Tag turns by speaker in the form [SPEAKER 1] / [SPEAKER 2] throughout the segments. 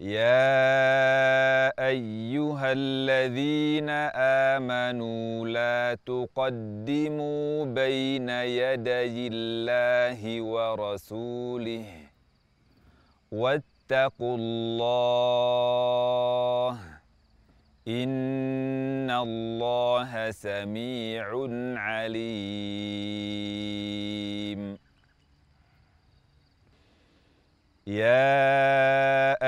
[SPEAKER 1] يا ايها الذين امنوا لا تقدموا بين يدي الله ورسوله واتقوا الله ان الله سميع عليم يا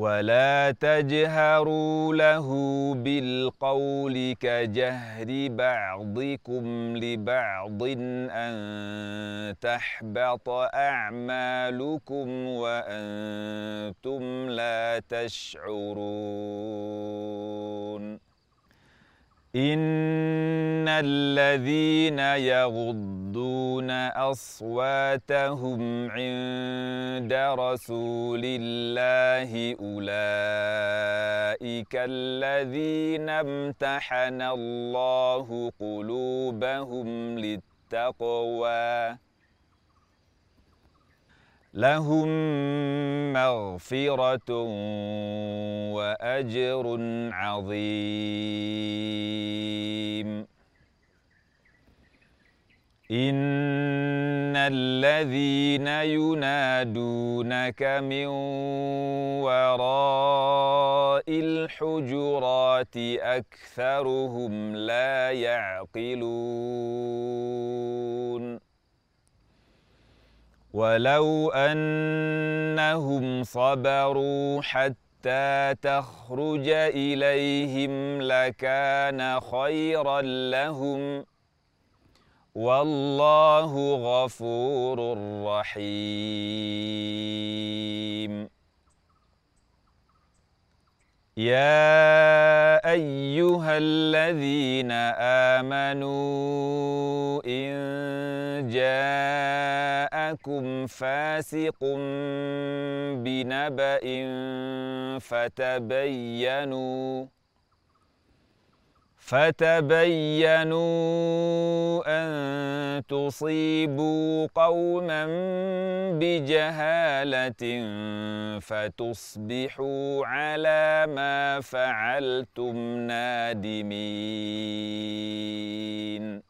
[SPEAKER 1] ولا تجهروا له بالقول كجهر بعضكم لبعض أن تحبط أعمالكم وأنتم لا تشعرون إن الذين يغضون أصواتهم عند رسول الله أولئك الذين امتحن الله قلوبهم للتقوى لهم مغفرة وأجر عظيم إن الذين ينادونك من وراء الحجرات أكثرهم لا يعقلون ولو أنهم صبروا حتى تخرج إليهم لكان خيرا لهم والله غفور رحيم يا أيها الذين آمنوا إن جاءوا جاءكم فاسق بنبأ فتبينوا فتبينوا أن تصيبوا قوما بجهالة فتصبحوا على ما فعلتم نادمين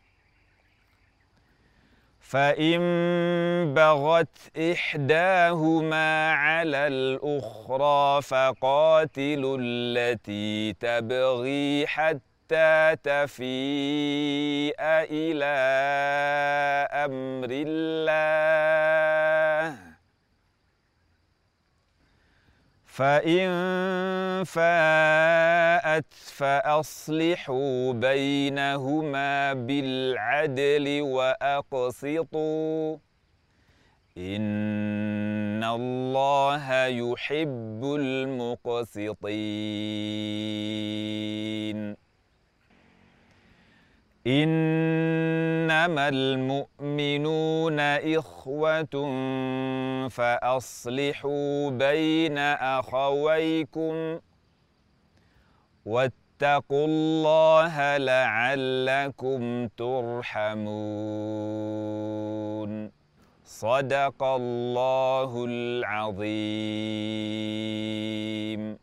[SPEAKER 1] فإن بغت إحداهما على الأخرى فقاتلوا التي تبغي حتى تفيء إلى أمر الله فإن فاءت فأصلحوا بينهما بالعدل وأقسطوا إن الله يحب المقسطين انما المؤمنون اخوه فاصلحوا بين اخويكم واتقوا الله لعلكم ترحمون صدق الله العظيم